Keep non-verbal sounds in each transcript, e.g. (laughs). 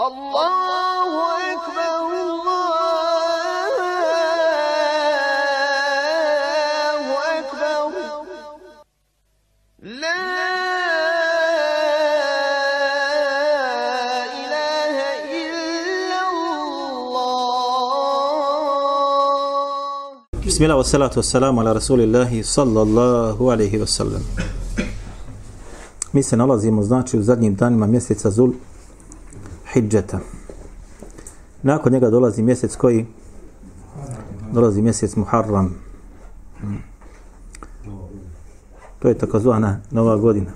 الله أكبر الله أكبر. لا إله إلا الله. بسم الله والصلاة والسلام على رسول الله صلى الله عليه وسلم. Mi الله زي znači وزادني zadnjim danima mjeseca Hidžeta. Nakon njega dolazi mjesec koji? Dolazi mjesec Muharram. To je takozvana nova godina.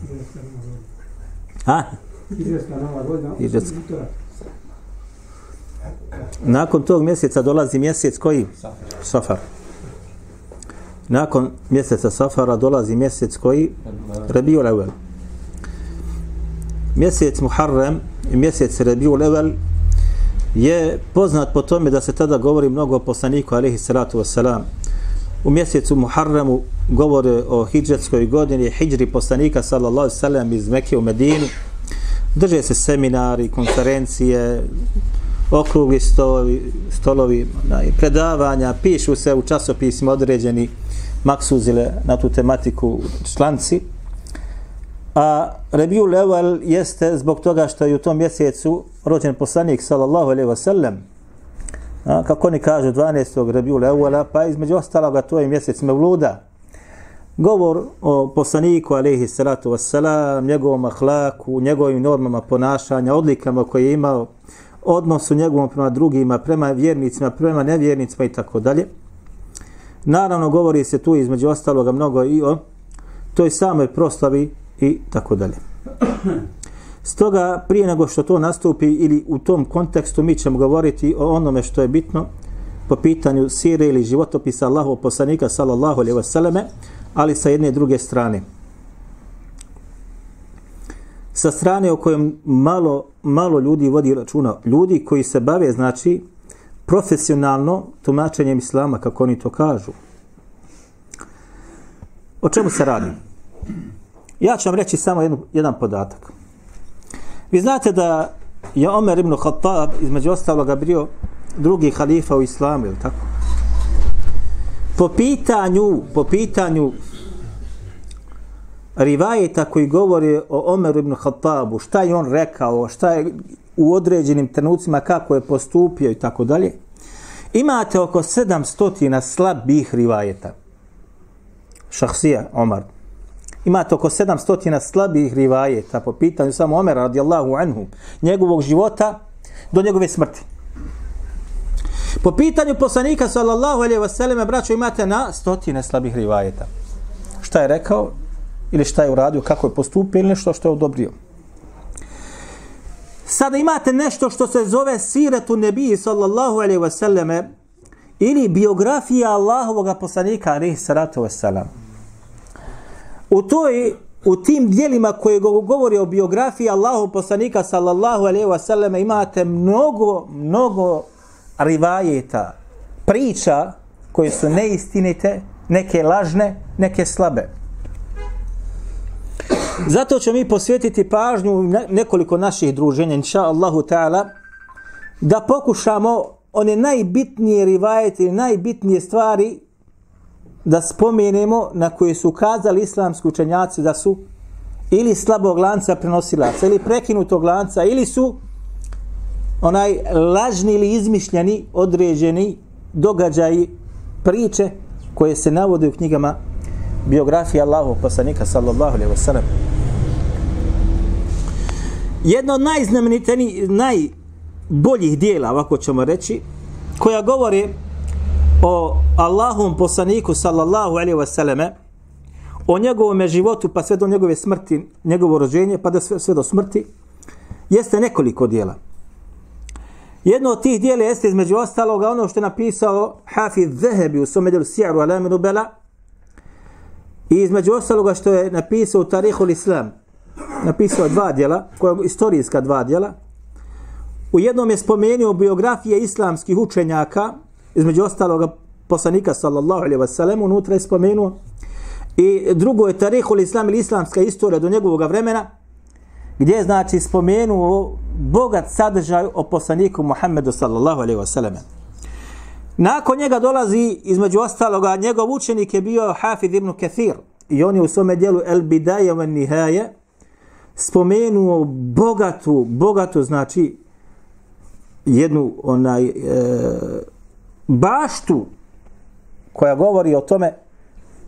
A? Hidžetska nova godina. Hidžetska. Nakon tog mjeseca dolazi mjesec koji? Safar. Nakon mjeseca Safara dolazi mjesec koji? Rabiul Awal. Mjesec Muharrem i mjesec Rabiul Awal je poznat po tome da se tada govori mnogo o poslaniku alihi salatu wasalam. U mjesecu Muharremu govore o hijđetskoj godini, hijđri poslanika sallallahu alaihi sallam iz Mekke u Medinu. Drže se seminari, konferencije, okrugli stolovi, stolovi predavanja, pišu se u časopisima određeni maksuzile na tu tematiku članci. A Rebiju Leval jeste zbog toga što je u tom mjesecu rođen poslanik sallallahu alaihi wasallam. A, kako oni kažu 12. Rebiju Levala, pa između ostaloga to je mjesec Mevluda. Govor o poslaniku alaihi salatu wasalam, njegovom ahlaku, njegovim normama ponašanja, odlikama koje je imao, odnosu njegovom prema drugima, prema vjernicima, prema nevjernicima i tako dalje. Naravno, govori se tu između ostaloga mnogo i o toj samoj proslavi i tako dalje. Stoga, prije nego što to nastupi ili u tom kontekstu, mi ćemo govoriti o onome što je bitno po pitanju sire ili životopisa Allahov poslanika sallallahu alaihi wasallame, ali sa jedne druge strane. Sa strane o kojem malo, malo ljudi vodi računa. Ljudi koji se bave, znači, profesionalno tumačenjem islama, kako oni to kažu. O čemu se radi? Ja ću vam reći samo jednu, jedan podatak. Vi znate da je Omer ibn Khattab između ostaloga bio drugi halifa u islamu, je tako? Po pitanju, po pitanju rivajeta koji govori o Omeru ibn Khattabu, šta je on rekao, šta je u određenim trenucima, kako je postupio i tako dalje, imate oko 700 slabih rivajeta. Šahsija, Omar. Imate oko 700 slabih rivajeta po pitanju samo Omera radijallahu anhu, njegovog života do njegove smrti. Po pitanju poslanika sallallahu alejhi ve selleme braćo imate na stotine slabih rivajeta. Šta je rekao ili šta je uradio, kako je postupio ili nešto što je odobrio. Sada imate nešto što se zove siretu nebiji sallallahu alejhi ve selleme ili biografija Allahovog poslanika alejhi salatu ve selam. U toj u tim dijelima koje govori o biografiji Allahu poslanika sallallahu alejhi ve selleme imate mnogo mnogo rivajeta, priča koje su neistinite, neke lažne, neke slabe. Zato ćemo mi posvetiti pažnju nekoliko naših druženja, inša Allahu ta'ala, da pokušamo one najbitnije rivajete ili najbitnije stvari da spomenemo na koje su ukazali islamski učenjaci da su ili slabog lanca prenosilaca, ili prekinutog lanca, ili su onaj lažni ili izmišljeni određeni događaji, priče koje se navode u knjigama biografije Allahov poslanika sallallahu alejhi ve sellem. Jedno od najznamenitijih, najboljih dijela, ovako ćemo reći, koja govori o Allahovom poslaniku sallallahu alejhi ve selleme, o njegovome životu pa sve do njegove smrti, njegovo rođenje pa da sve, sve do smrti, jeste nekoliko dijela. Jedno od tih dijela jeste između ostaloga ono što je napisao Hafiz Zehebi u svome dijelu Sijaru Alaminu Bela i između ostaloga što je napisao u Tarihu Islam. Napisao dva dijela, koja istorijska dva dijela. U jednom je spomenuo biografije islamskih učenjaka, između ostaloga poslanika sallallahu alaihi wasallam, unutra je spomenuo. I drugo je Tarihu Islam ili islamska istorija do njegovog vremena, gdje je znači spomenuo bogat sadržaj o poslaniku Muhammedu sallallahu alaihi wasallam. Nakon njega dolazi, između ostaloga, njegov učenik je bio Hafid ibn Kathir i on je u svome dijelu El Bidaje van Nihaje spomenuo bogatu, bogatu znači jednu onaj e, baštu koja govori o tome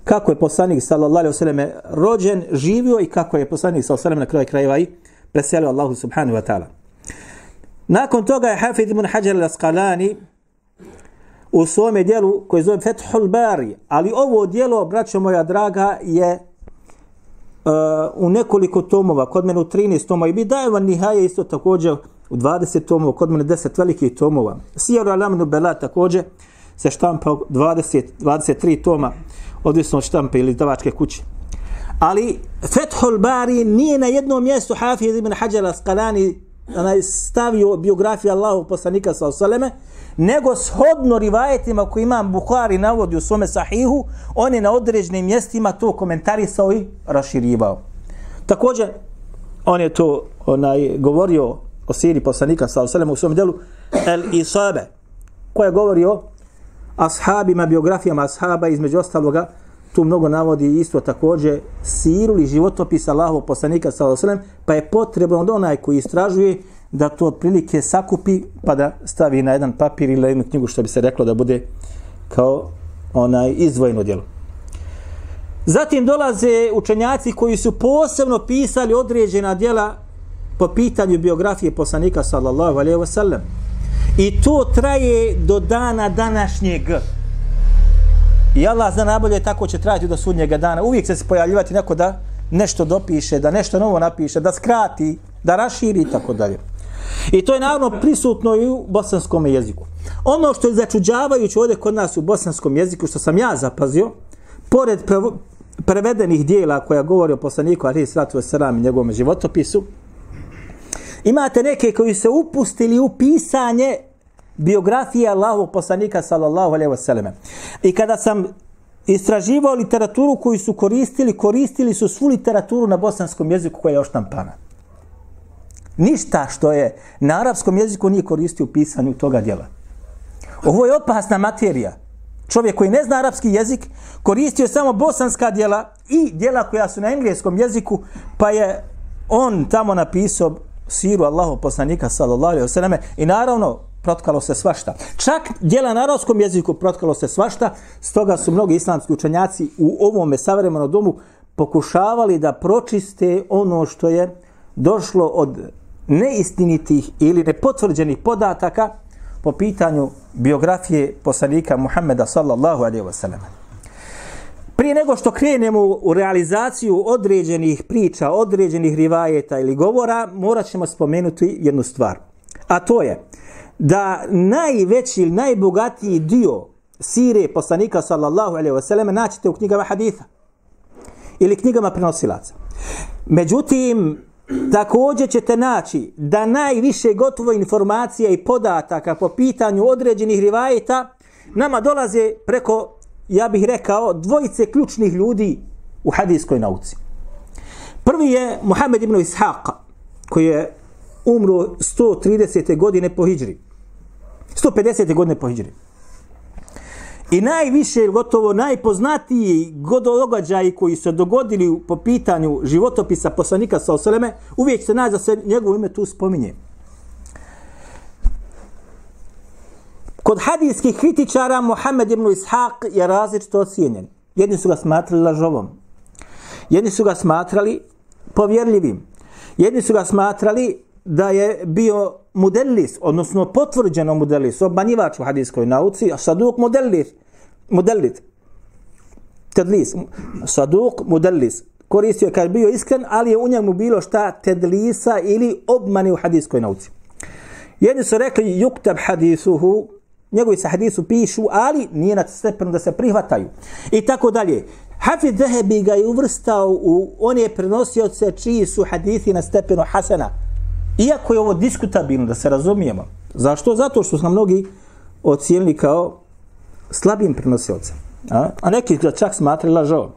kako je poslanik sallallahu alejhi ve selleme rođen, živio i kako je poslanik sallallahu alejhi ve sellem na kraju krajeva i preselio Allahu subhanahu wa ta'ala. Nakon toga je Hafid ibn Hajar al-Asqalani u svome dijelu koji zove Fethul Bari, ali ovo dijelo, braćo moja draga, je uh, u nekoliko tomova, kod mene u 13 tomova i bi daje van Nihaje isto također u 20 tomova, kod mene 10 velikih tomova. Sijaru Alamnu Bela također se štampa 20, 23 toma, odvisno od štampe ili davačke kuće. Ali Fethul Bari nije na jednom mjestu Hafiz ibn Hajar al-Asqalani stavio biografiju Allahu poslanika sa osaleme, nego shodno rivajetima koji imam Bukhari navodi u svome sahihu, on je na određenim mjestima to komentarisao i raširivao. Također, on je to onaj, govorio o siri poslanika sa u svom delu El Isabe, koja govori o ashabima, biografijama ashaba, između ostaloga, tu mnogo navodi isto također siru ili životopis Allahovog poslanika sallallahu alejhi pa je potrebno da onaj koji istražuje da to otprilike sakupi pa da stavi na jedan papir ili na jednu knjigu što bi se reklo da bude kao onaj izdvojeno djelo. Zatim dolaze učenjaci koji su posebno pisali određena djela po pitanju biografije poslanika sallallahu alejhi ve sellem. I to traje do dana današnjeg. I Allah zna najbolje tako će trajati do sudnjega dana. Uvijek će se pojavljivati neko da nešto dopiše, da nešto novo napiše, da skrati, da raširi i tako dalje. I to je naravno prisutno i u bosanskom jeziku. Ono što je začuđavajuće ovdje kod nas u bosanskom jeziku, što sam ja zapazio, pored prevedenih dijela koja govori o poslaniku Ali Sratu Veseram i njegovom životopisu, imate neke koji se upustili u pisanje biografije Allahovog poslanika sallallahu alejhi ve selleme. I kada sam istraživao literaturu koju su koristili, koristili su svu literaturu na bosanskom jeziku koja je oštampana. Ništa što je na arapskom jeziku nije koristio u pisanju toga djela. Ovo je opasna materija. Čovjek koji ne zna arapski jezik koristio samo bosanska djela i djela koja su na engleskom jeziku, pa je on tamo napisao siru Allahu poslanika sallallahu alejhi ve selleme i naravno protkalo se svašta. Čak djela na arapskom jeziku protkalo se svašta, stoga su mnogi islamski učenjaci u ovome savremenom domu pokušavali da pročiste ono što je došlo od neistinitih ili nepotvrđenih podataka po pitanju biografije poslanika Muhammeda sallallahu alejhi ve selleme. Prije nego što krenemo u realizaciju određenih priča, određenih rivajeta ili govora, morat ćemo spomenuti jednu stvar. A to je da najveći ili najbogatiji dio sire poslanika sallallahu alaihi wa sallam naćete u knjigama haditha ili knjigama prenosilaca. Međutim, također ćete naći da najviše gotovo informacija i podataka po pitanju određenih rivajeta nama dolaze preko, ja bih rekao, dvojice ključnih ljudi u hadijskoj nauci. Prvi je Muhammed ibn Ishaq, koji je umro 130. godine po hijri. 150. godine po hijri. I najviše, gotovo najpoznatiji događaji koji su dogodili po pitanju životopisa poslanika Saoseleme, uvijek se nađe da se njegovo ime tu spominje. Kod hadijskih kritičara Mohamed ibn Ishaq je različito ocijenjen. Jedni su ga smatrali lažovom. Jedni su ga smatrali povjerljivim. Jedni su ga smatrali da je bio mudellis, odnosno potvrđeno mudellis, obmanjivač u hadijskoj nauci, a saduk mudellis, mudellit, tedlis, saduk mudellis, koristio je kad bio iskren, ali je u njemu bilo šta tedlisa ili obmani u hadijskoj nauci. Jedni su rekli, yuktab hadisuhu, njegovi se hadisu pišu, ali nije na stepenu da se prihvataju. I tako dalje. Hafid Zahebi ga je uvrstao u one prenosioce čiji su hadisi na stepenu Hasana. Iako je ovo diskutabilno, da se razumijemo. Zašto? Zato što su nam mnogi ocijenili kao slabim prenosiocem. A, a neki ga čak smatrali lažovom.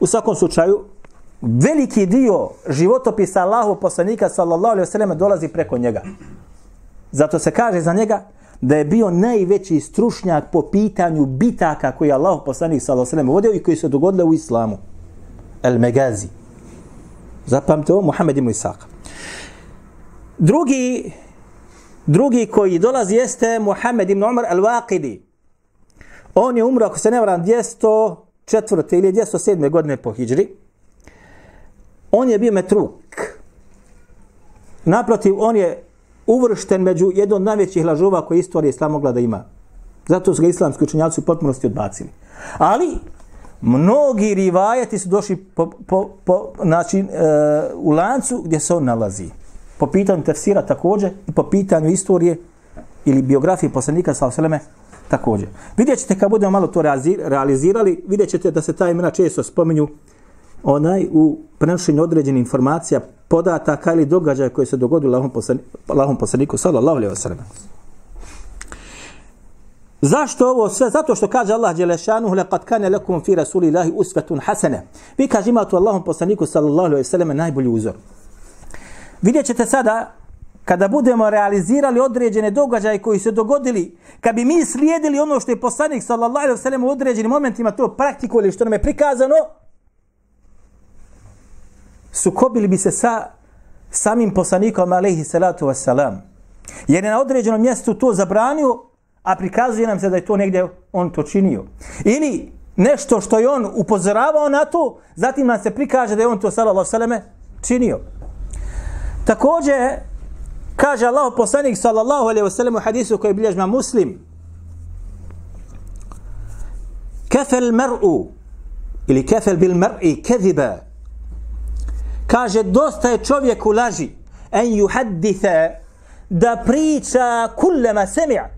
U svakom slučaju, veliki dio životopisa Allahu poslanika sallallahu alejhi ve sellem dolazi preko njega. Zato se kaže za njega da je bio najveći stručnjak po pitanju bitaka koji je Allah poslanik sallallahu alejhi ve sellem vodio i koji se dogodile u islamu. El Megazi. Zapamte ovo, Muhammed ibn Isak. Drugi, drugi koji dolazi jeste Muhammed ibn Umar al-Waqidi. On je umro, ako se ne varam, 204. ili 207. godine po hijđri. On je bio metruk. Naprotiv, on je uvršten među jedan od najvećih lažova koje istorija islam mogla da ima. Zato su ga islamski učenjaci u potpunosti odbacili. Ali, mnogi rivajati su došli po, po, po, znači, e, u lancu gdje se on nalazi. Po pitanju tefsira također i po pitanju istorije ili biografije poslanika sa oseleme također. Vidjet ćete kad budemo malo to realizirali, vidjet ćete da se ta imena često spominju onaj u prenošenju određenih informacija, podataka ili događaja koje se dogodili Allahom, poslani, Allahom poslaniku sallallahu alaihi wa sallam. Zašto ovo sve? Zato što kaže Allah Đelešanuhu laqad kana lakum fi rasulillahi uswatun hasana. Vi kaže imate u Allahom poslaniku sallallahu alejhi ve sellem najbolji uzor. Vidjet ćete sada kada budemo realizirali određene događaje koji se dogodili, kad bi mi slijedili ono što je poslanik sallallahu alejhi ve sellem u određenim momentima to praktikovali što nam je prikazano, sukobili bi se sa samim poslanikom alejhi salatu vesselam. Jer je na određenom mjestu to zabranio, a prikazuje nam se da je to negdje on to činio. Ili nešto što je on upozoravao na to, zatim nam se prikaže da je on to sallallahu sallam činio. Također, kaže Allah poslanik sallallahu alaihi wasallam u hadisu koji bilježma muslim, kefel mar'u ili kefel bil keziba kaže dosta je čovjeku laži en juhadditha da priča kullema semi'a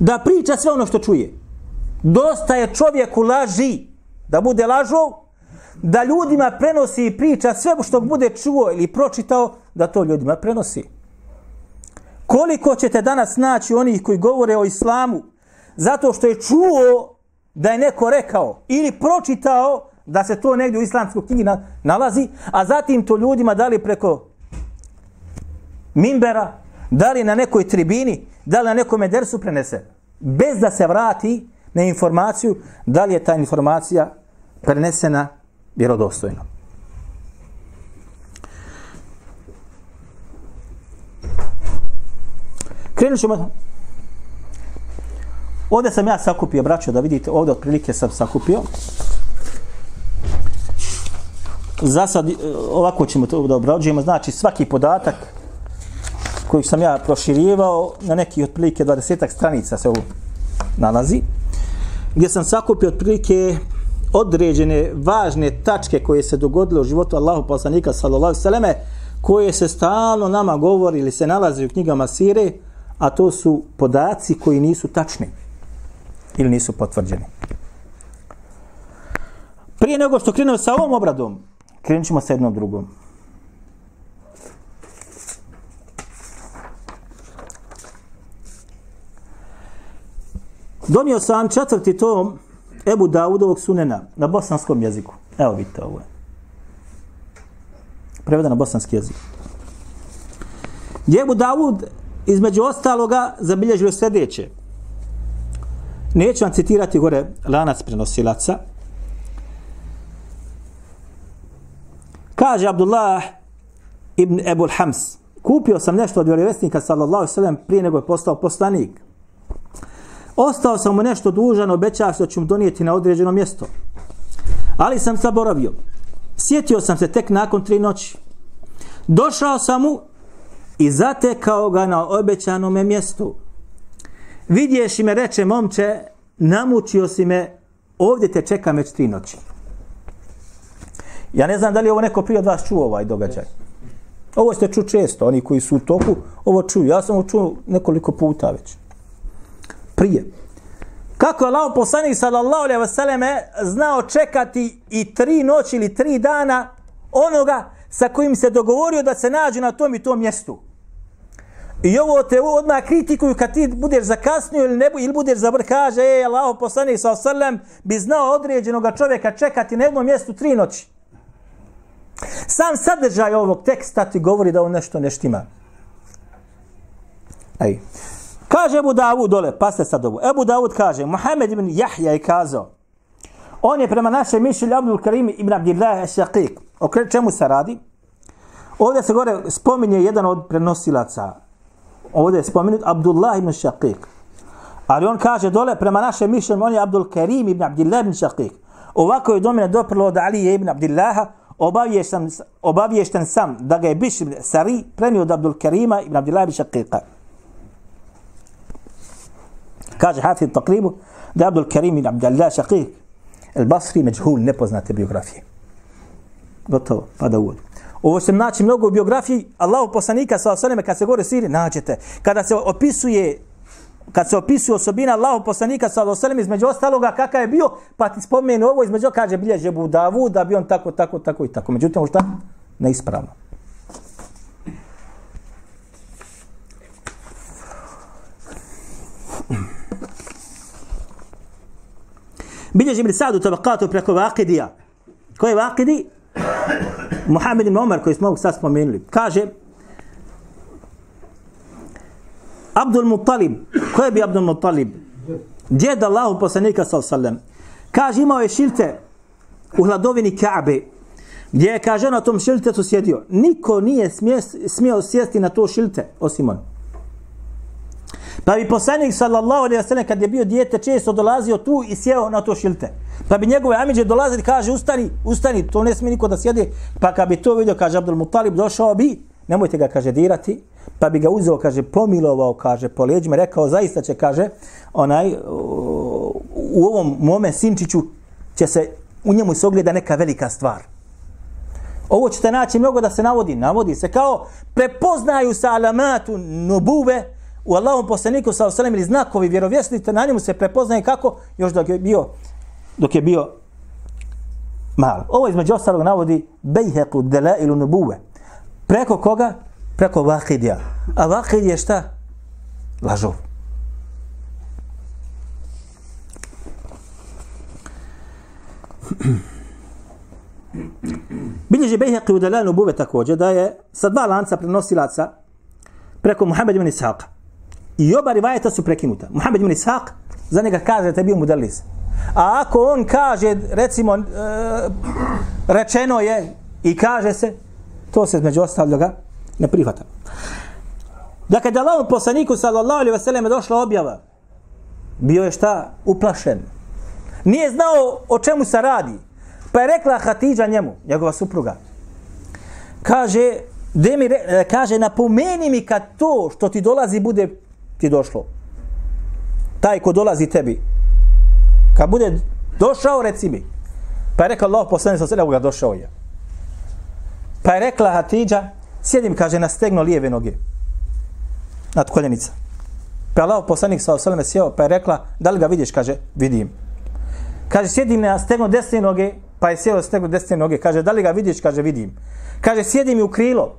da priča sve ono što čuje. Dosta je čovjeku laži, da bude lažov, da ljudima prenosi i priča sve što bude čuo ili pročitao, da to ljudima prenosi. Koliko ćete danas naći onih koji govore o islamu, zato što je čuo da je neko rekao ili pročitao da se to negdje u islamskoj knjigi nalazi, a zatim to ljudima dali preko mimbera, dali na nekoj tribini, dali na nekom edersu prenese, bez da se vrati na informaciju da li je ta informacija prenesena vjerodostojno. Krenut ćemo. Ovdje sam ja sakupio, braćo, da vidite, ovdje otprilike sam sakupio. Za sad, e, ovako ćemo to da obrađujemo, znači svaki podatak koji sam ja proširivao na neki otprilike 20 stranica se ovo nalazi gdje sam sakupio otprilike određene važne tačke koje se dogodile u životu Allahu poslanika sallallahu alejhi koje se stalno nama govori ili se nalaze u knjigama sire a to su podaci koji nisu tačni ili nisu potvrđeni. Prije nego što krenemo sa ovom obradom krenut ćemo sa jednom drugom Donio sam četvrti tom Ebu Daudovog sunena na bosanskom jeziku. Evo vidite ovo. Preveda na bosanski jezik. Ebu Davud između ostaloga zabilježio sljedeće. Neću vam citirati gore lanac prenosilaca. Kaže Abdullah ibn Ebul Hams. Kupio sam nešto od vjerovjesnika sallallahu sallam prije nego je postao poslanik. Ostao sam mu nešto dužan, obećao da ću mu donijeti na određeno mjesto. Ali sam zaboravio. Sjetio sam se tek nakon tri noći. Došao sam mu i zatekao ga na obećanom mjestu. Vidješ i me reče, momče, namučio si me, ovdje te čekam već tri noći. Ja ne znam da li ovo neko prije od vas čuo ovaj događaj. Ovo ste ču često, oni koji su u toku, ovo čuju. Ja sam ovo čuo nekoliko puta već prije. Kako je Allah poslanik sallallahu alejhi ve selleme znao čekati i tri noći ili tri dana onoga sa kojim se dogovorio da se nađu na tom i tom mjestu. I ovo te odmah kritikuju kad ti budeš zakasnio ili, ne, ili budeš zabr, kaže, ej, Allah poslanik sallallahu osallam bi znao određenoga čovjeka čekati na jednom mjestu tri noći. Sam sadržaj ovog teksta ti govori da on nešto ne štima. Ej. Kaže Ebu Davud dole, pa ste sad ovo. Ebu Davud kaže, Muhammed ibn Jahja je kazao, on je prema našem mišlju Abdul Karim ibn Abdillah Šaqiq. O čemu se radi? Ovdje se gore spominje jedan od prenosilaca. Ovdje je spominut Abdullah ibn Šaqiq. Ali on kaže dole, prema našem mišljenju, on je Abdul Karim ibn Abdillah ibn Šaqiq. Ovako je do mene doprlo od Ali ibn Abdillaha, obavješten, obavješten sam da ga je Biš Sari prenio od Abdul Karima ibn Abdillah ibn Šakika. Kaže Hafid Taqribu da je Abdul Karim ibn Abdillah Šakik El Basri međhul nepoznate biografije. Gotovo, pada uvod. Ovo se naći mnogo u biografiji Allahu poslanika sa osaneme kad se govori siri, nađete. Kada se opisuje kad se opisuje osobina Allahu poslanika sallallahu alejhi osaneme između ostaloga kakav je bio, pa ti spomenu ovo između kaže bilježe Abu Davud da bi on tako, tako, tako i tako. Međutim, šta? Neispravno. Bilježi Ibn Sa'd u tabakatu preko Vakidija. Ko je Vakidi? Muhammed ibn Omar koji smo ovog sad spomenuli. Kaže Abdul Muttalib. Ko je bi Abdul Muttalib? Djed Allahu poslanika sallam. Kaže imao je šilte u hladovini Kaabe gdje je kaže na tom šiltetu sjedio. Niko nije smije, smio sjesti na to šilte osim on. Pa bi poslanik sallallahu alejhi ve sellem kad je bio dijete često dolazio tu i sjeo na to šilte. Pa bi njegove amiđe dolazili kaže ustani, ustani, to ne smije niko da sjede. Pa kad bi to vidio kaže Abdul Muttalib došao bi, nemojte ga kaže dirati, pa bi ga uzeo kaže pomilovao kaže po leđima, rekao zaista će kaže onaj u ovom mome sinčiću će se u njemu se ogleda neka velika stvar. Ovo ćete naći mnogo da se navodi. Navodi se kao prepoznaju sa alamatu nubuve u Allahom poslaniku sa osalem ili znakovi vjerovjesnite, na njemu se prepoznaje kako još dok je bio dok je bio mal. Ovo između ostalog navodi bejheku delailu nubuve. Preko koga? Preko vakidija. A vakid je šta? Lažov. Bilježi Bejheqi u Delal Nubuve također da je sa dva lanca prenosilaca preko Muhammed ibn Ishaqa. I oba rivajeta su prekinuta. Muhammed ibn Ishaq za njega kaže da je bio mudalis. A ako on kaže, recimo, e, rečeno je i kaže se, to se između ostavlja ne prihvatam. Da kada Allahom poslaniku sallallahu alaihi wasallam došla objava, bio je šta? Uplašen. Nije znao o čemu se radi. Pa je rekla Hatidža njemu, njegova supruga. Kaže, de mi re, e, kaže, napomeni mi kad to što ti dolazi bude ti došlo. Taj ko dolazi tebi. Kad bude došao, reci mi. Pa je rekla Allah poslani sallallahu alaihi wasallam, došao je. Pa je rekla Hatidža, sjedim, kaže, na stegno lijeve noge. Nad koljenica. Pa je Allah poslanik sa osaleme sjeo, pa je rekla, da li ga vidiš, kaže, vidim. Kaže, sjedim na stegno desne noge, pa je sjeo stegno desne noge. Kaže, da li ga vidiš, kaže, vidim. Kaže, sjedim i u krilo,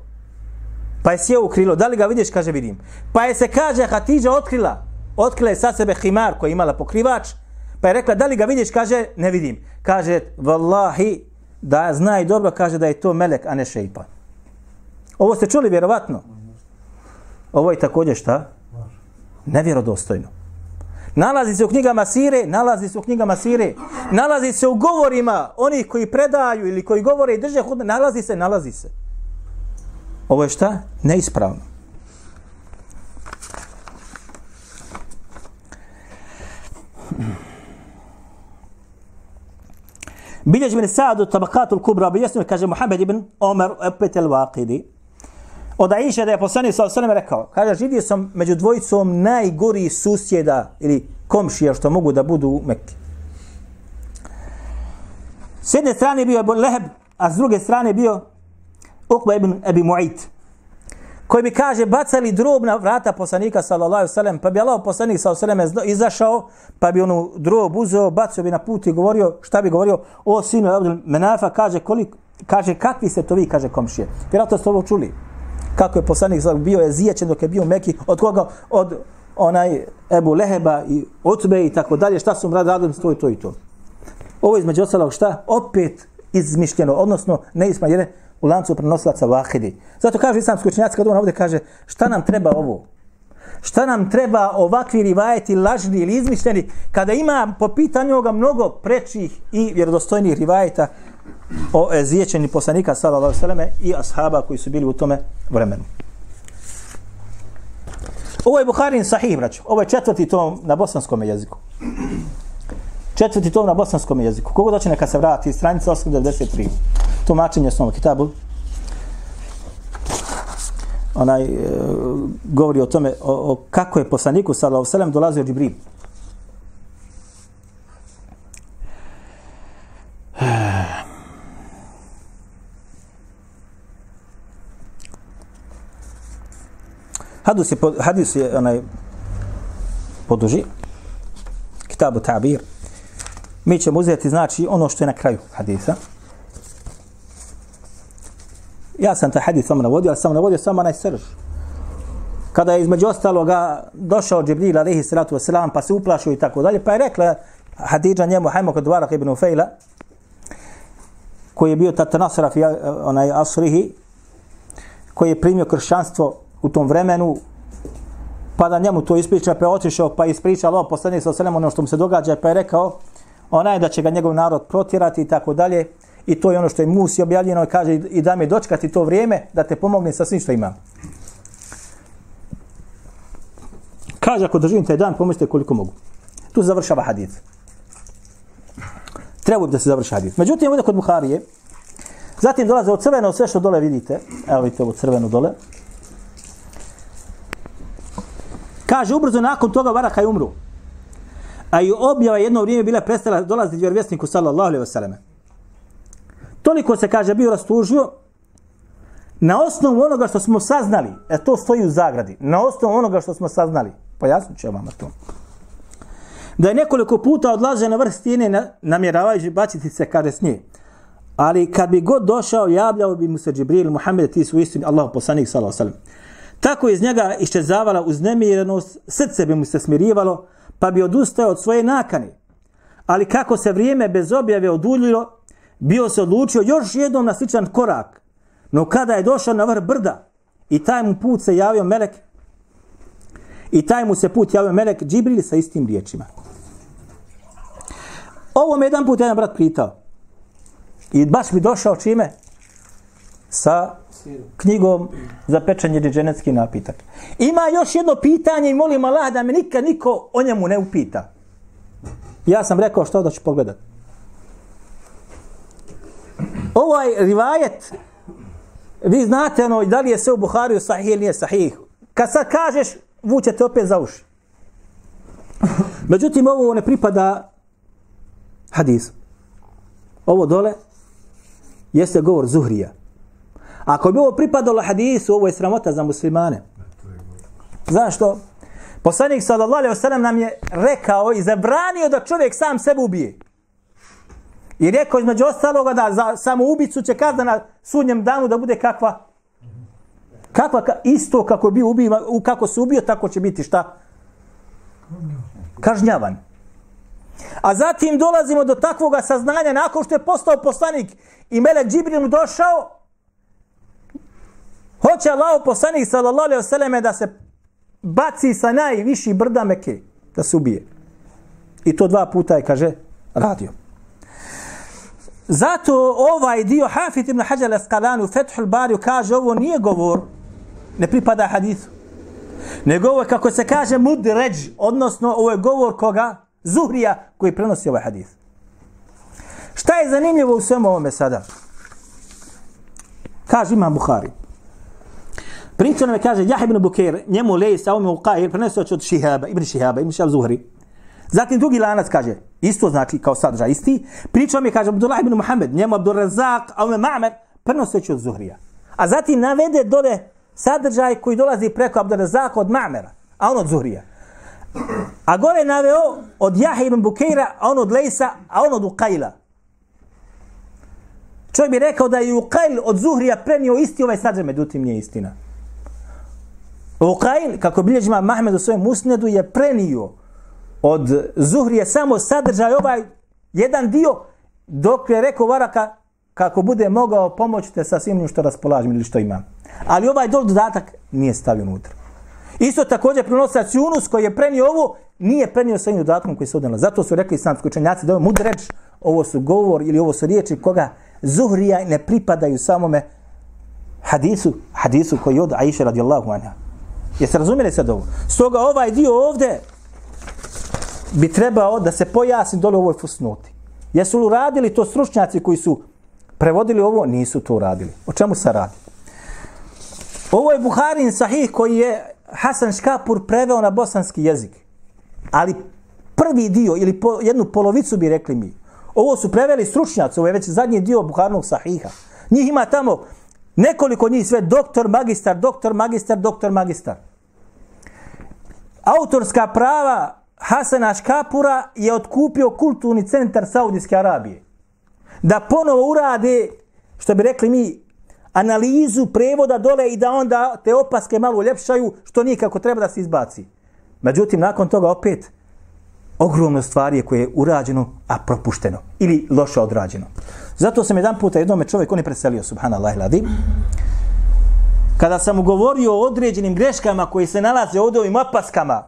pa je sjeo u krilo. Da li ga vidiš, kaže, vidim. Pa je se, kaže, Hatidža otkrila. Otkrila je sa sebe himar koji je imala pokrivač, pa je rekla, da li ga vidiš, kaže, ne vidim. Kaže, vallahi, da zna i dobro, kaže da je to melek, a ne šeipan. Ovo ste čuli vjerovatno? Ovo je također šta? Nevjerodostojno. Nalazi se u knjigama Sire, nalazi se u knjigama Sire, nalazi se u govorima onih koji predaju ili koji govore i drže hudbe, nalazi se, nalazi se. Ovo je šta? Neispravno. Bilježi bin Sa'ad tabakatul kubra, bilježi kaže Muhammed ibn Omer, opet el Waqidi, od Aisha da je poslanik sa osanem rekao, kaže, živio sam među dvojicom najgori susjeda ili komšija što mogu da budu u Mekke. S jedne strane je bio Ebu Leheb, a s druge strane je bio Uqba ibn Ebi Mu'id, koji bi, kaže, bacali drob na vrata poslanika, sallallahu alaihi sallam, pa bi Allah poslanik, sallallahu alaihi sallam, izašao, pa bi onu drob uzeo, bacio bi na put i govorio, šta bi govorio, o sinu Abdul Menafa, kaže, koliko, kaže, kakvi ste to vi, kaže komšije. Vjerojatno ste ovo čuli kako je poslanik sallallahu bio je zijećen dok je bio u Meki, od koga? Od onaj Ebu Leheba i Utbe i tako dalje, šta su mrad radili, to i to i to. Ovo između ostalog šta? Opet izmišljeno, odnosno neismaljene u lancu prenosilaca vahidi. Zato kaže islamski učenjaci kad on ovdje kaže šta nam treba ovo? Šta nam treba ovakvi rivajeti lažni ili izmišljeni kada ima po pitanju ovoga mnogo prečih i vjerodostojnih rivajeta o ezijećeni poslanika sallallahu alejhi i ashaba koji su bili u tome vremenu. Ovo je Buharin sahih, braćo. Ovo je četvrti tom na bosanskom jeziku. Četvrti tom na bosanskom jeziku. Kogo doće neka se vrati, stranica 893. Tumačenje s ovom kitabu. Onaj, e, govori o tome, o, o kako je poslaniku, sallallahu sallam, dolazio Džibril. Hadis je, hadis je onaj poduži. Kitabu Ta'bir. Mi ćemo uzeti, znači, ono što je na kraju hadisa. Ja sam taj hadis samo navodio, ali sam navodio samo onaj srž. Kada je između ostaloga došao Džibril, alaihi salatu wasalam, pa se uplašio i tako dalje, pa je rekla Hadidža njemu, hajmo kod Varak ibn Ufejla, koji je bio tata Nasraf, onaj Asrihi, koji je primio kršćanstvo u tom vremenu, pa da njemu to ispriča, pa je otišao, pa je ispričao Allah poslanik sa ono što mu se događa, pa je rekao, onaj da će ga njegov narod protjerati i tako dalje. I to je ono što je Musi objavljeno i kaže i da mi dočekati to vrijeme da te pomogne sa svim što imam. Kaže ako držim taj dan, pomoćite koliko mogu. Tu završava hadith. Treba da se završi hadith. Međutim, ovdje kod Buharije, zatim dolaze od crveno sve što dole vidite. Evo vidite ovo crveno dole. Kaže, ubrzo nakon toga Varaka je umru. A i objava jedno vrijeme bila prestala dolaziti vjerovjesniku sallallahu alaihi wasallam. Toliko se kaže bio rastužio na osnovu onoga što smo saznali, e to stoji u zagradi, na osnovu onoga što smo saznali, pojasnit ću vam to. Da je nekoliko puta odlaže na vrh stijene namjeravajući baciti se kada s nje. Ali kad bi god došao, javljao bi mu se Džibril, Muhammed, ti su istini, Allah poslanik, sallallahu alaihi wasallam. Tako iz njega iščezavala uznemirenost, srce bi mu se smirivalo, pa bi odustao od svoje nakane. Ali kako se vrijeme bez objave oduljilo, bio se odlučio još jednom na sličan korak. No kada je došao na vrh brda i taj mu put se javio melek, i taj mu se put javio melek Džibril sa istim riječima. Ovo me jedan put jedan brat pitao. I baš mi došao čime? Sa knjigom za pečenje dženecki napitak. Ima još jedno pitanje i molim Allah da me nikad niko o njemu ne upita. Ja sam rekao što da ću pogledat. Ovaj rivajet, vi znate ono, da li je sve u Buhariju sahih ili nije sahih. Kad sad kažeš, vučete opet za uši. Međutim, ovo ne pripada hadis. Ovo dole jeste govor Zuhrija. Ako bi ovo pripadalo hadisu, ovo je sramota za muslimane. Zašto? Poslanik sallallahu alejhi ve sellem nam je rekao i zabranio da čovjek sam sebe ubije. I rekao između ostaloga da za samo ubicu će kazna na sudnjem danu da bude kakva kakva ka, isto kako bi ubiva, u kako se ubio tako će biti šta? Kažnjavan. A zatim dolazimo do takvoga saznanja nakon što je postao poslanik i Melek Džibril mu došao Hoće Allah poslanik sallallahu alejhi ve selleme da se baci sa najviši brda Mekke, da se ubije. I to dva puta je, kaže, radio. Zato ovaj dio Hafid ibn Hajar al-Asqalani u Fethul Bari kaže ovo nije govor, ne pripada hadisu. Nego ovo kako se kaže mudređ, odnosno ovo je govor koga? Zuhrija koji prenosi ovaj hadis. Šta je zanimljivo u svemu ovome sada? Kaže Imam Buhari. Priča nam je, kaže, Jah ibn Bukir, njemu lej sa umm ovim uqahir, prenesao od Šihaba, ibn Šihaba, ibn Šihab Zuhri. Zatim drugi lanac kaže, isto znači kao sadržaj, isti. Priča mi je, kaže, Abdullah ibn Muhammed, njemu Abdul Razak, a umm ovome Ma'mer, prenosao od Zuhrija. A zatim navede dole sadržaj koji dolazi preko Abdul Razaka od Ma'mera, a on od Zuhrija. A gore naveo od Jahe ibn Bukira, a on od Lejsa, a on od Uqajla. Čovjek bi rekao da je Uqajl od Zuhrija prenio isti ovaj sadržaj, međutim nije istina. Uqail, kako bilježi ima Mahmed u svojem musnedu, je prenio od Zuhrije samo sadržaj ovaj jedan dio, dok je rekao Varaka, kako bude mogao pomoćite sa svim što raspolažem ili što imam. Ali ovaj dol dodatak nije stavio unutra. Isto također prenosac Yunus koji je prenio ovo, nije prenio sa ovim dodatkom koji se odnela. Zato su rekli islamski učenjaci da ovo mudreč, ovo su govor ili ovo su riječi koga Zuhrija ne pripadaju samome hadisu, hadisu koji je od Aisha radijallahu anha. Jeste razumjeli sad ovo? Stoga ovaj dio ovde bi trebao da se pojasni dole u ovoj fusnoti. Jesu li radili to stručnjaci koji su prevodili ovo? Nisu to radili. O čemu se radi? Ovo je Buharin sahih koji je Hasan Škapur preveo na bosanski jezik. Ali prvi dio ili po, jednu polovicu bi rekli mi. Ovo su preveli stručnjaci, ovo je već zadnji dio Buharnog sahiha. Njih ima tamo nekoliko njih sve doktor, magistar, doktor, magistar, doktor, magistar. Autorska prava Hasana Škapura je otkupio kulturni centar Saudijske Arabije. Da ponovo urade, što bi rekli mi, analizu prevoda dole i da onda te opaske malo uljepšaju, što nikako treba da se izbaci. Međutim, nakon toga opet ogromno stvari koje je urađeno, a propušteno. Ili loše odrađeno. Zato sam jedan puta jednome čovjek, on je preselio, subhanallah iladim, kada sam mu govorio o određenim greškama koji se nalaze ovdje ovim opaskama,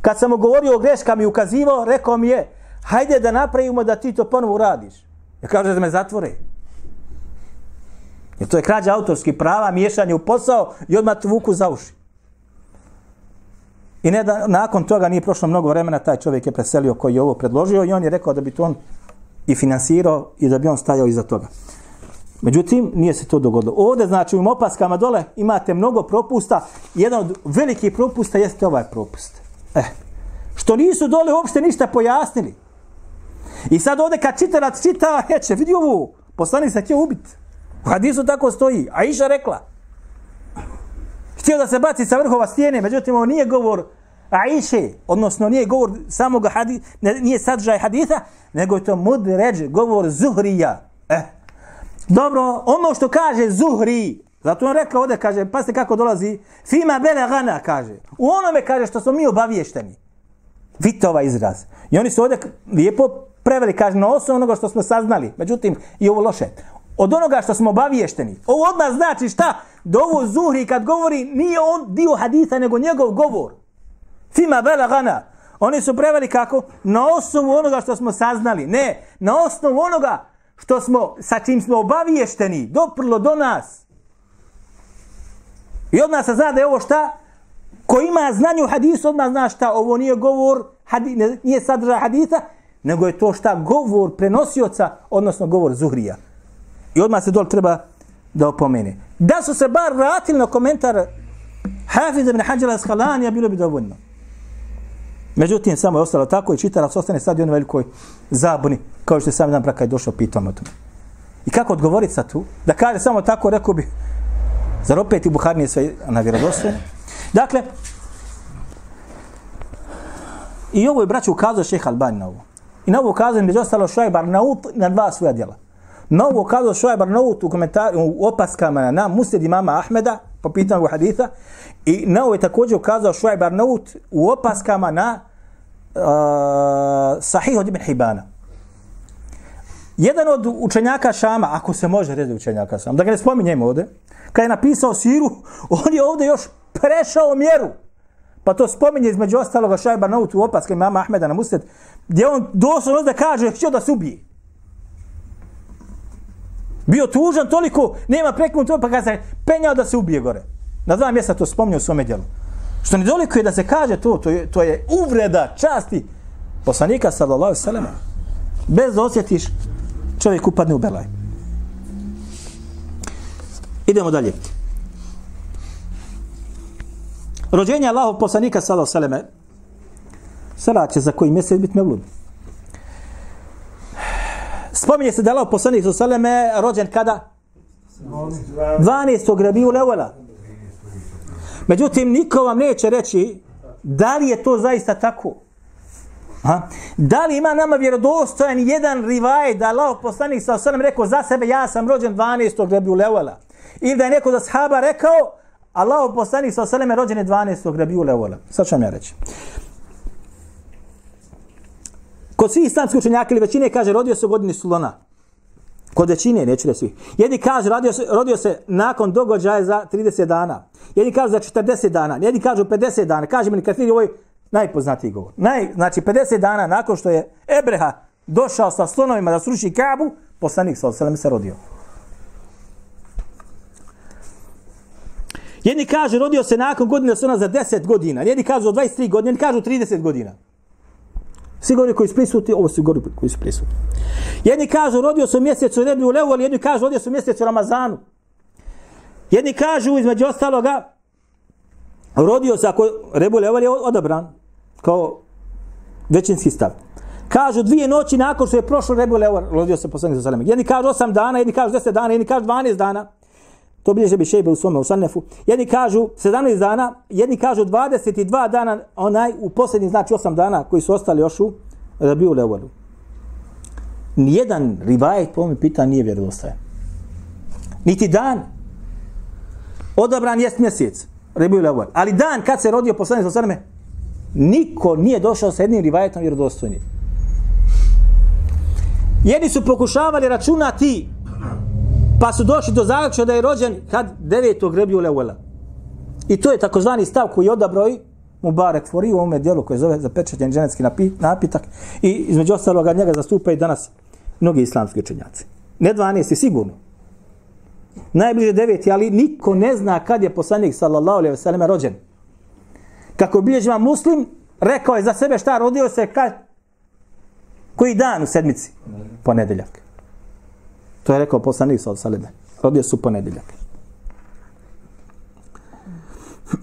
kad sam mu govorio o greškama i ukazivao, rekao mi je, hajde da napravimo da ti to ponovo uradiš. Ja kaže da me zatvore. Jer to je krađa autorskih prava, miješanje u posao i odmah tvuku vuku za uši. I ne da, nakon toga nije prošlo mnogo vremena, taj čovjek je preselio koji je ovo predložio i on je rekao da bi to on i finansirao i da bi on stajao iza toga. Međutim, nije se to dogodilo. Ovdje, znači, u opaskama dole imate mnogo propusta. Jedan od velikih propusta jeste ovaj propust. Eh, što nisu dole uopšte ništa pojasnili. I sad ovdje kad čitarac čita, heće, vidi ovu, poslanik se htio ubiti. U hadisu tako stoji. A Iša rekla. Htio da se baci sa vrhova stijene, međutim, ovo nije govor Aiše, odnosno nije govor samog hadisa, nije sadržaj hadisa, nego je to mudređ, govor Zuhrija. Eh. Dobro, ono što kaže Zuhri, zato on rekao ovdje, kaže, pa se kako dolazi, fima bele gana, kaže. U onome kaže što smo mi obaviješteni. Vidite ovaj izraz. I oni su ovdje lijepo preveli, kaže, na osnovu onoga što smo saznali. Međutim, i ovo loše od onoga što smo obaviješteni. Ovo odmah znači šta? Da ovo Zuhri kad govori nije on dio hadisa nego njegov govor. Fima belagana. Oni su preveli kako? Na osnovu onoga što smo saznali. Ne, na osnovu onoga što smo, sa čim smo obaviješteni, doprlo do nas. I odmah se zna da je ovo šta? Ko ima znanje u hadisu, odmah zna šta? Ovo nije govor, hadi, nije sadržaj hadisa, nego je to šta? Govor prenosioca, odnosno govor Zuhrija. I odmah se dol treba da opomene. Da su se bar vratili na komentar Hafiz ibn Hađala Skalanija, bilo bi dovoljno. Međutim, samo je ostalo tako i čitarac ostane sad i jednoj velikoj zabuni, kao što je sam jedan brakaj došao pitom o tome. I kako odgovoriti sa tu? Da kaže samo tako, rekao bi, zar opet i Buhar nije sve na vjerodostojno? Dakle, i ovo je braću ukazao šeha Albani na ovo. I na ovo ukazao među ostalo šajbar na, na dva svoja djela. Na ovo ukazao Šajbar na Arnaut u komentar, u opaskama na Musned imama Ahmeda, po pitanju haditha, i na ovo je također ukazao Šuajb Arnaut u opaskama na uh, Sahih od Ibn Hibana. Jedan od učenjaka Šama, ako se može reći učenjaka Šama, da ga ne spominjemo ovdje, kada je napisao siru, (laughs) on je ovdje još prešao mjeru. Pa to spominje između ostaloga Šajba Naut u opaske imama Ahmeda na Musned, gdje on doslovno da kaže, htio da se ubije bio tužan toliko, nema prekmut to, pa ga se penjao da se ubije gore. Na dva mjesta to spomnio u svome djelu. Što ne doliko je da se kaže to, to je, to je uvreda časti poslanika sallallahu sallam. Bez da osjetiš, čovjek upadne u belaj. Idemo dalje. Rođenje Allahov poslanika sallallahu sallam. Salat će za koji mjesec biti mevlud. Spominje se da je Allah poslanik sa Saleme rođen kada? 12. Rabiul Evela. Međutim, niko vam neće reći da li je to zaista tako. Ha? Da li ima nama vjerodostojan jedan rivaj da Allah poslanik sa Saleme rekao za sebe ja sam rođen 12. Rabiul Evela. Ili da je neko da sahaba rekao Allah poslanik sa osaleme rođen je 12. Rabiul Evola. Sad ću vam ja reći. Kod svih islamskih učenjaka ili većine kaže rodio se u godini Sulona. Kod većine, neću reći svi. Jedni kaže rodio se, rodio se nakon događaja za 30 dana. Jedni kažu za 40 dana. Jedni kažu 50 dana. Kaže mi Kathir, ovo je najpoznatiji govor. Naj, znači 50 dana nakon što je Ebreha došao sa slonovima da sruši Kabu, poslanik sa osaleme se rodio. Jedni kažu rodio se nakon godine Slona za 10 godina. Jedni kažu od 23 godine, Jedni kažu 30 godina. Svi govori koji su prisutni, ovo su govori koji su prisutni. Jedni kažu rodio se u mjesecu Rebi u Levu, ali jedni kažu rodio se u mjesecu Ramazanu. Jedni kažu između ostaloga rodio se ako Rebu Levu je odabran kao većinski stav. Kažu dvije noći nakon što je prošlo Rebu Levu, rodio se poslanik sa Saleme. Jedni kažu 8 dana, jedni kažu 10 dana, jedni kažu 12 dana. To bilježe bi šejbe u svome usanefu. Jedni kažu 17 dana, jedni kažu 22 dana, onaj u posljednji znači 8 dana koji su ostali još u Rabiju Levoru. Nijedan rivajet po ovom pita nije vjerodostajan. Niti dan. Odabran jest mjesec. Rabiju Levor. Ali dan kad se rodio poslanik sa sveme, niko nije došao sa jednim rivajetom vjerodostojnim. Jedni su pokušavali računati Pa su došli do zaključka da je rođen kad 9. Rebiju Leuela. I to je takozvani stav koji je odabrao i Mubarek Fori u ovome dijelu koje zove zapečatljen ženetski napitak i između ostaloga njega zastupa i danas mnogi islamski učenjaci. Ne 12 sigurno. Najbliže 9. ali niko ne zna kad je poslanik sallallahu alaihi ve sellem rođen. Kako bilježima muslim, rekao je za sebe šta rodio se kad koji dan u sedmici? Ponedeljak. To je rekao poslanik sa Saleme. Rodio su ponedeljak. (clears throat)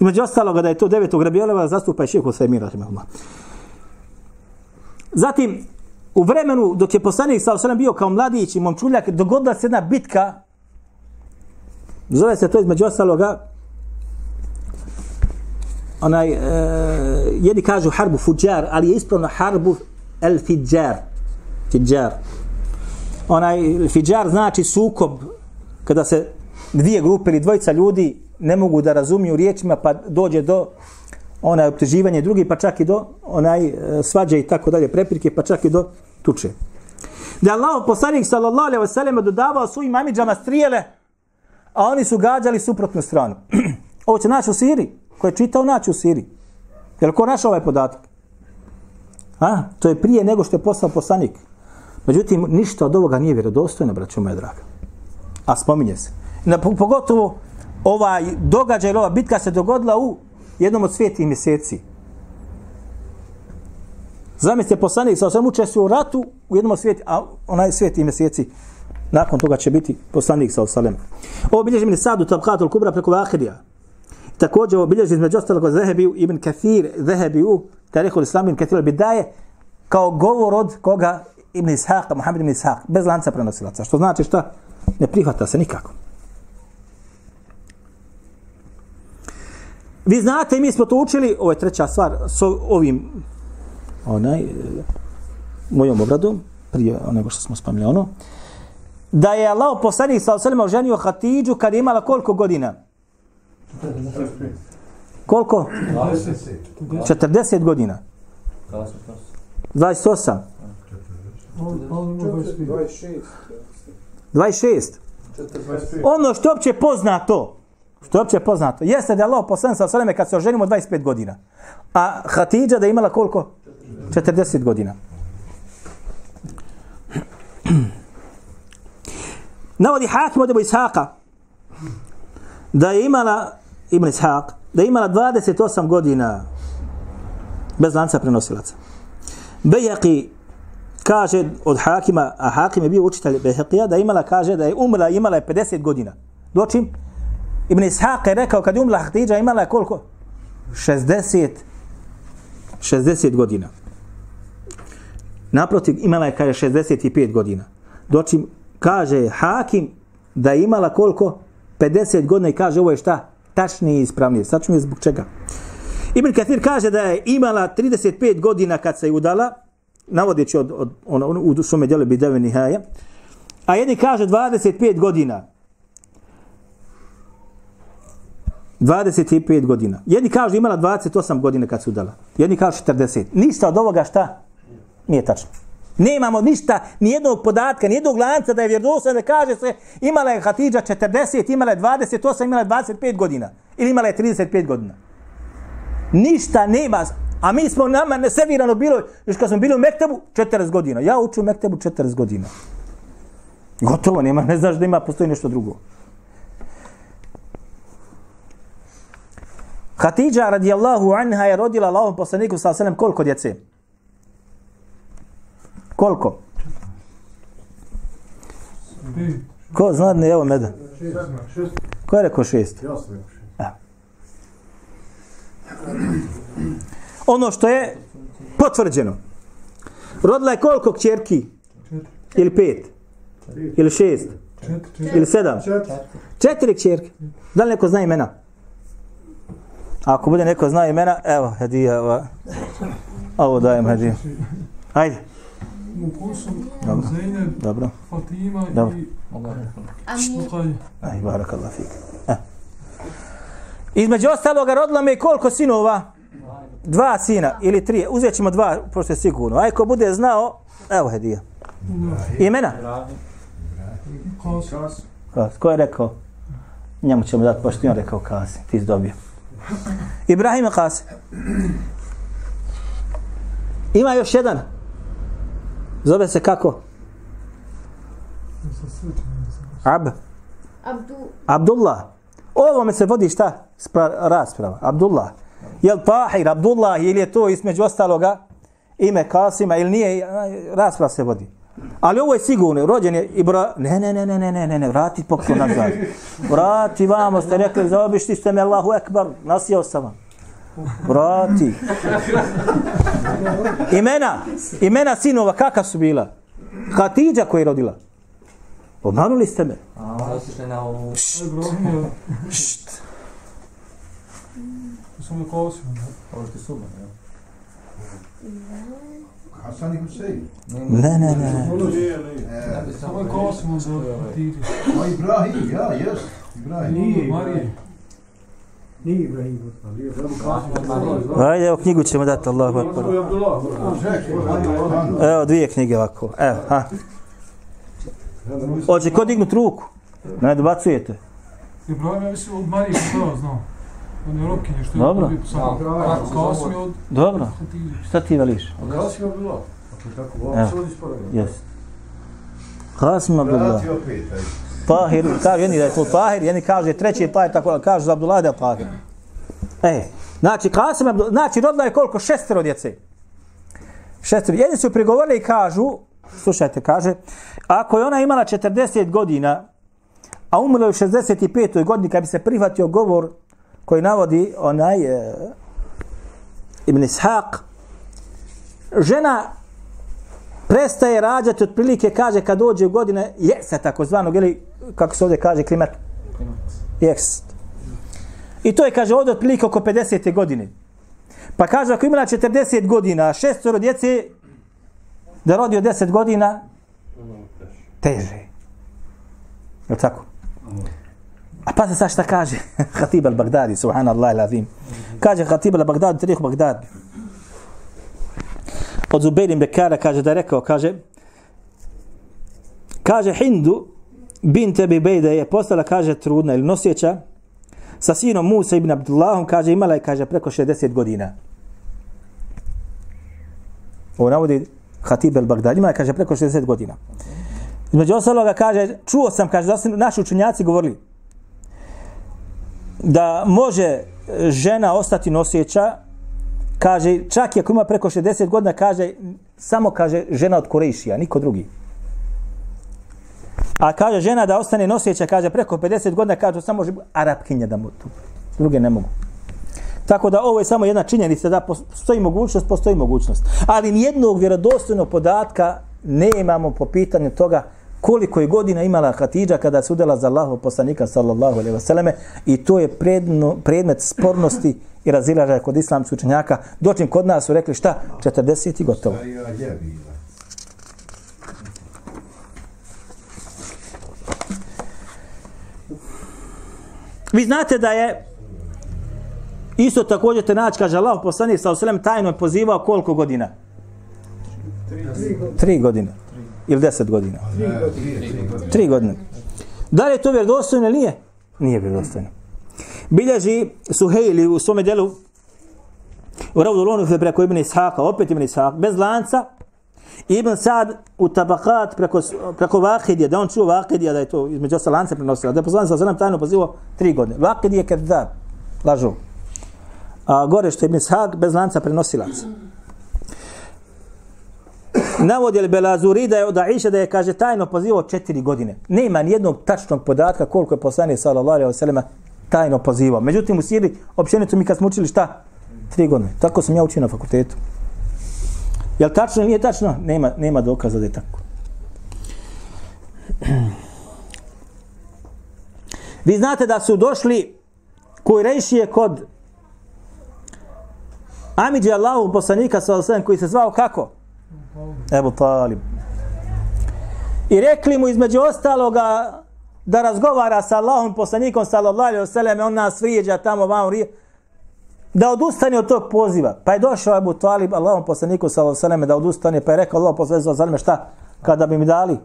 I među ostaloga da je to devetog Rabijeleva zastupa i šeho Sajmir Rahimahullah. Zatim, u vremenu dok je poslanik sa Saleme bio kao mladić i momčuljak, dogodila se jedna bitka, zove se to između ostaloga, onaj, e, jedni kažu harbu fuđar, ali je ispravno harbu el fidjar. Fidjar onaj fiđar znači sukob kada se dvije grupe ili dvojica ljudi ne mogu da razumiju riječima pa dođe do onaj optuživanje drugi pa čak i do onaj e, svađe i tako dalje prepirke pa čak i do tuče. Da Allah poslanik sallallahu alejhi ve sellem dodavao svojim mamidžama strijele a oni su gađali suprotnu stranu. (clears throat) Ovo će naći u Siri, ko je čitao naći u Siri. Jel ko našao ovaj podatak? A, to je prije nego što je postao poslanik. Međutim, ništa od ovoga nije vjerodostojno, braćo moja draga. A spominje se. Na, pogotovo ovaj događaj, ova bitka se dogodila u jednom od svijetih mjeseci. Zamislite, poslanik sa osam učestvuje u ratu u jednom od svijeti, a onaj svijetih mjeseci nakon toga će biti poslanik sa osalem. Ovo bilježi mi sadu tabkatul kubra preko Vahirija. Također ovo bilježi između ostalog Zehebi ibn Kathir, Zehebi u Tarihul Islam ibn Kathir bidaje kao govor od koga Ibn Ishaq, Muhammed ibn Ishaq, bez lanca prenosilaca. Što znači šta? Ne prihvata se nikako. Vi znate, mi smo to učili, ovo je treća stvar, s ovim, onaj, mojom obradom, prije onego što smo spomnili ono, da je Allah poslanik sa osalima oženio Hatidžu kad je imala koliko godina? Koliko? 40 godina. 28. 26. 26. Ono što je opće poznato, što je opće poznato, jeste da je Allah poslan sa sveme kad se oženimo 25 godina. A Hatidža da je imala koliko? 40 godina. Navodi Hakim od Ebu Ishaqa da je imala Ibn Ishaq, da je imala 28 godina bez lanca prenosilaca. Bejaki kaže od Hakima, a Hakim je bio učitelj Behekija, da imala, kaže da je umrla, imala je 50 godina. Dočim, Ibn Ishaq je rekao, kad je umrla Hatidža, imala je koliko? 60, 60 godina. Naprotiv, imala je, kaže, 65 godina. Dočim, kaže Hakim da je imala koliko? 50 godina i kaže, ovo je šta? Tačnije i ispravnije. Sad ću mi zbog čega. Ibn Kathir kaže da je imala 35 godina kad se je udala, navodeći od, od ono, ono, u svome djelu Bidave Nihaja, a jedni kaže 25 godina. 25 godina. Jedni kažu imala 28 godina kad su udala. Jedni kažu 40. Ništa od ovoga šta? Nije tačno. Nemamo ništa, ni jednog podatka, ni jednog lanca da je vjerodostojno da kaže se imala je Hatidža 40, imala je 28, imala je 25 godina. Ili imala je 35 godina. Ništa nema. A mi smo nama neservirano bilo, još kad smo bili u Mektebu, 40 godina. Ja uču u Mektebu 40 godina. Gotovo, nema, ne znaš da ima, postoji nešto drugo. Hatidža radijallahu anha je rodila Allahom poslaniku sa osanem koliko djece? Koliko? Ko zna ne, evo meda. Ko je rekao šest? Ja sam rekao šest. Ono što je potvrđeno. Rodila je koliko kćerki? Ili pet? Ili šest? Ili sedam? Četiri. Kćerke. Da li neko zna imena? Ako bude neko zna imena, evo, hedija, ova. Ovo dajem hedija. Ajde. Mukusum, Dobro. Zeynep, Dobro. Fatima Dobro. i Štukaj. Aj, barakallah fik. E. Između ostaloga rodila me koliko sinova? Dva sina ili tri. Uzet ćemo dva, pošto je sigurno. Aj, ko bude znao, evo hedija. Imena? Kas, Kas, ko je rekao? Njemu ćemo dati, pošto je on rekao Kasi. Ti si dobio. Ibrahim Kasi. Ima još jedan. Zove se kako? Ab. Abdu, Abdullah. Ovo me se vodi šta? Spra, rasprava. Abdullah. Jel Tahir, Abdullah, ili je to između ostaloga ime Kasima, ili nije, rasprava se vodi. Ali ovo je sigurno, rođen je Ibra... Ne, ne, ne, ne, ne, ne, ne, ne, vrati poklon nazad. Vrati vamo, ste rekli, zaobišli ste me Allahu Ekber, nasijao sam vam. Vrati. Imena, imena sinova, kakva su bila? Hatidža koja je rodila. Obmanuli ste me. Otišli na Samo Kasim. Ovo što je suban, jel? Hasan i Husein. Ne, ne, ne. Samo je Kasim za Hatiri. a Ibrahim, ja, jes. Ibrahim. Nije Marije. Nije Ibrahim. Ajde, evo knjigu ćemo dati Allahu Akbar. Evo dvije knjige ovako. Evo, ha. Hoće ko dignut ruku? Ne dobacujete. Ibrahim je mislim od Marije što ja znao. On je Ropkinje što je Dobro. dobio samo. Kasim je od Dobro. Šta ti veliš? Kasim Abdullah. Ako je tako, ovo se ovdje sporedno. Jes. Qasim Abdullah. Vrati. Tahir, kaže jedni da je to Tahir, jedni kaže treći je Tahir, tako da kaže za Abdullah da je Tahir. E, znači, Qasim Abdullah, znači rodila je koliko? Šestero djece. Šestero. Jedni su prigovorili i kažu, slušajte, kaže, ako je ona imala 40 godina, a umrla je u 65. godini, kad bi se prihvatio govor koji navodi onaj e, Ibn Ishaq, žena prestaje rađati otprilike, kaže, kad dođe godine jesa takozvanog, ili kako se ovdje kaže, klimat, jes. I to je, kaže, ovdje otprilike oko 50. godine. Pa kaže, ako imala 40 godina, šestoro djece, da rodi od 10 godina, teže. Je li tako? A pa se sad šta kaže (laughs) Hatib al-Baghdadi, subhanallah il-azim. Kaže Hatib al-Baghdadi, tarih Baghdadi. Od Zubair ibn Bekara kaže da je rekao, kaže, kaže Hindu, bin tebi bejda je postala, kaže, trudna ili nosjeća, sa sinom Musa ibn Abdullahom, kaže, imala je, kaže, preko 60 godina. Ovo navodi Hatib al-Baghdadi, imala je, kaže, preko 60 godina. Između ostaloga kaže, čuo sam, kaže, da su naši učenjaci govorili da može žena ostati nosjeća, kaže, čak i ako ima preko 60 godina, kaže, samo kaže žena od Korejšija, niko drugi. A kaže žena da ostane nosjeća, kaže preko 50 godina, kaže samo može Arapkinja da mu tu. Druge ne mogu. Tako da ovo je samo jedna činjenica da postoji mogućnost, postoji mogućnost. Ali nijednog vjerodostojnog podatka ne imamo po pitanju toga koliko je godina imala Hatidža kada se udala za Allahov poslanika sallallahu alejhi ve selleme i to je predno, predmet spornosti i razilaženja kod islamskih učenjaka. Dočim kod nas su rekli šta? 40 i gotovo. Vi znate da je Isto također te naći, kaže Allah, poslanik sa oselem tajno je pozivao koliko godina? Tri godine. Ili deset godina. Tri godine. Da li je to vjerodostojno ili nije? Nije vjerodostojno. Bilježi Suhejli u svome delu u Ravdulonu preko Ibn Ishaqa, opet Ibn Ishaka, bez lanca, Ibn Sad u tabakat preko, preko Vakidija, da on čuo Vakidija da je to između ostalih lance prenosila, da je poslanik sa nam tajno pozivao tri godine. Vakidija je da, lažu. A gore što je Ibn Ishak bez lanca prenosilaca. Navodi El Belazuri da je od Aisha da je, kaže, tajno pozivao četiri godine. Nema nijednog tačnog podatka koliko je poslanik sallallahu alaihi wa sallam tajno pozivao. Međutim, u Siri, općenicu mi kad smo učili šta? Tri godine. Tako sam ja učio na fakultetu. Jel tačno ili nije tačno? Nema, nema dokaza da je tako. Vi znate da su došli koji rešije kod Amidži Allahu poslanika sa osvijem koji se zvao kako? Ebu Talib. I rekli mu između ostaloga da razgovara sa Allahom poslanikom sallallahu alaihi wa sallam on nas vrijeđa tamo vam vrijeđa da odustane od tog poziva. Pa je došao Abu Talib, Allahom poslaniku sallallahu alejhi ve da odustane, pa je rekao Allahom poslaniku sallallahu alejhi šta? Kada bi mi dali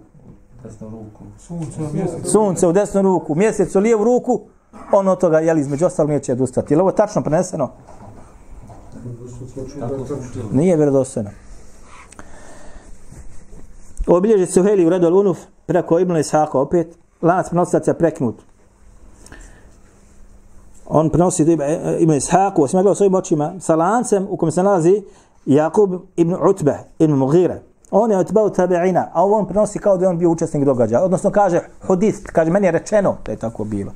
Desnu ruku. Sunce, mjesec. sunce u desnu ruku, mjesec u lijevu ruku, on od toga, jel, između ostalog neće odustati. Je li ovo tačno preneseno? Nije vjerodostojno. Obilježi Suheli u redu Al-Unuf preko Ibn Ishaqa opet. Lanac prenosilaca prekinut. On prenosi do e, e, Ibn- Ishaqa, osim gledao svojim očima, sa lancem u kojem se nalazi Jakub ibn Utbe, ibn Mughira. On je otbao tabi'ina, a ovo on prenosi kao da je on bio učesnik događaja. Odnosno kaže hadis, kaže meni je rečeno da je tako bilo.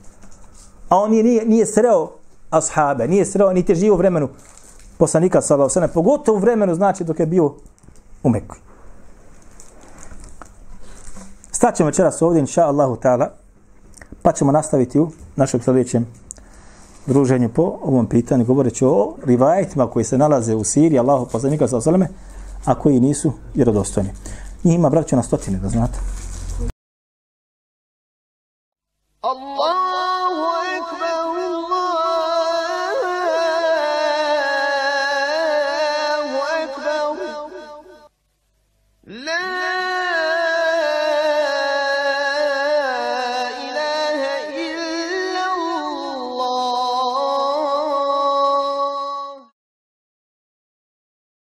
A on je, nije, nije sreo ashabe, nije sreo, niti živo vremenu poslanika sallallahu sallam, pogotovo u vremenu znači dok je bio u Mekki. Staćemo večeras ovdje, inša Allahu ta'ala, pa ćemo nastaviti u našem sljedećem druženju po ovom pitanju, govoreći o rivajetima koji se nalaze u Siriji, Allahu poslanika sa osaleme, a koji nisu vjerodostojni. Njih ima, braću, na stotine, da znate. Allah!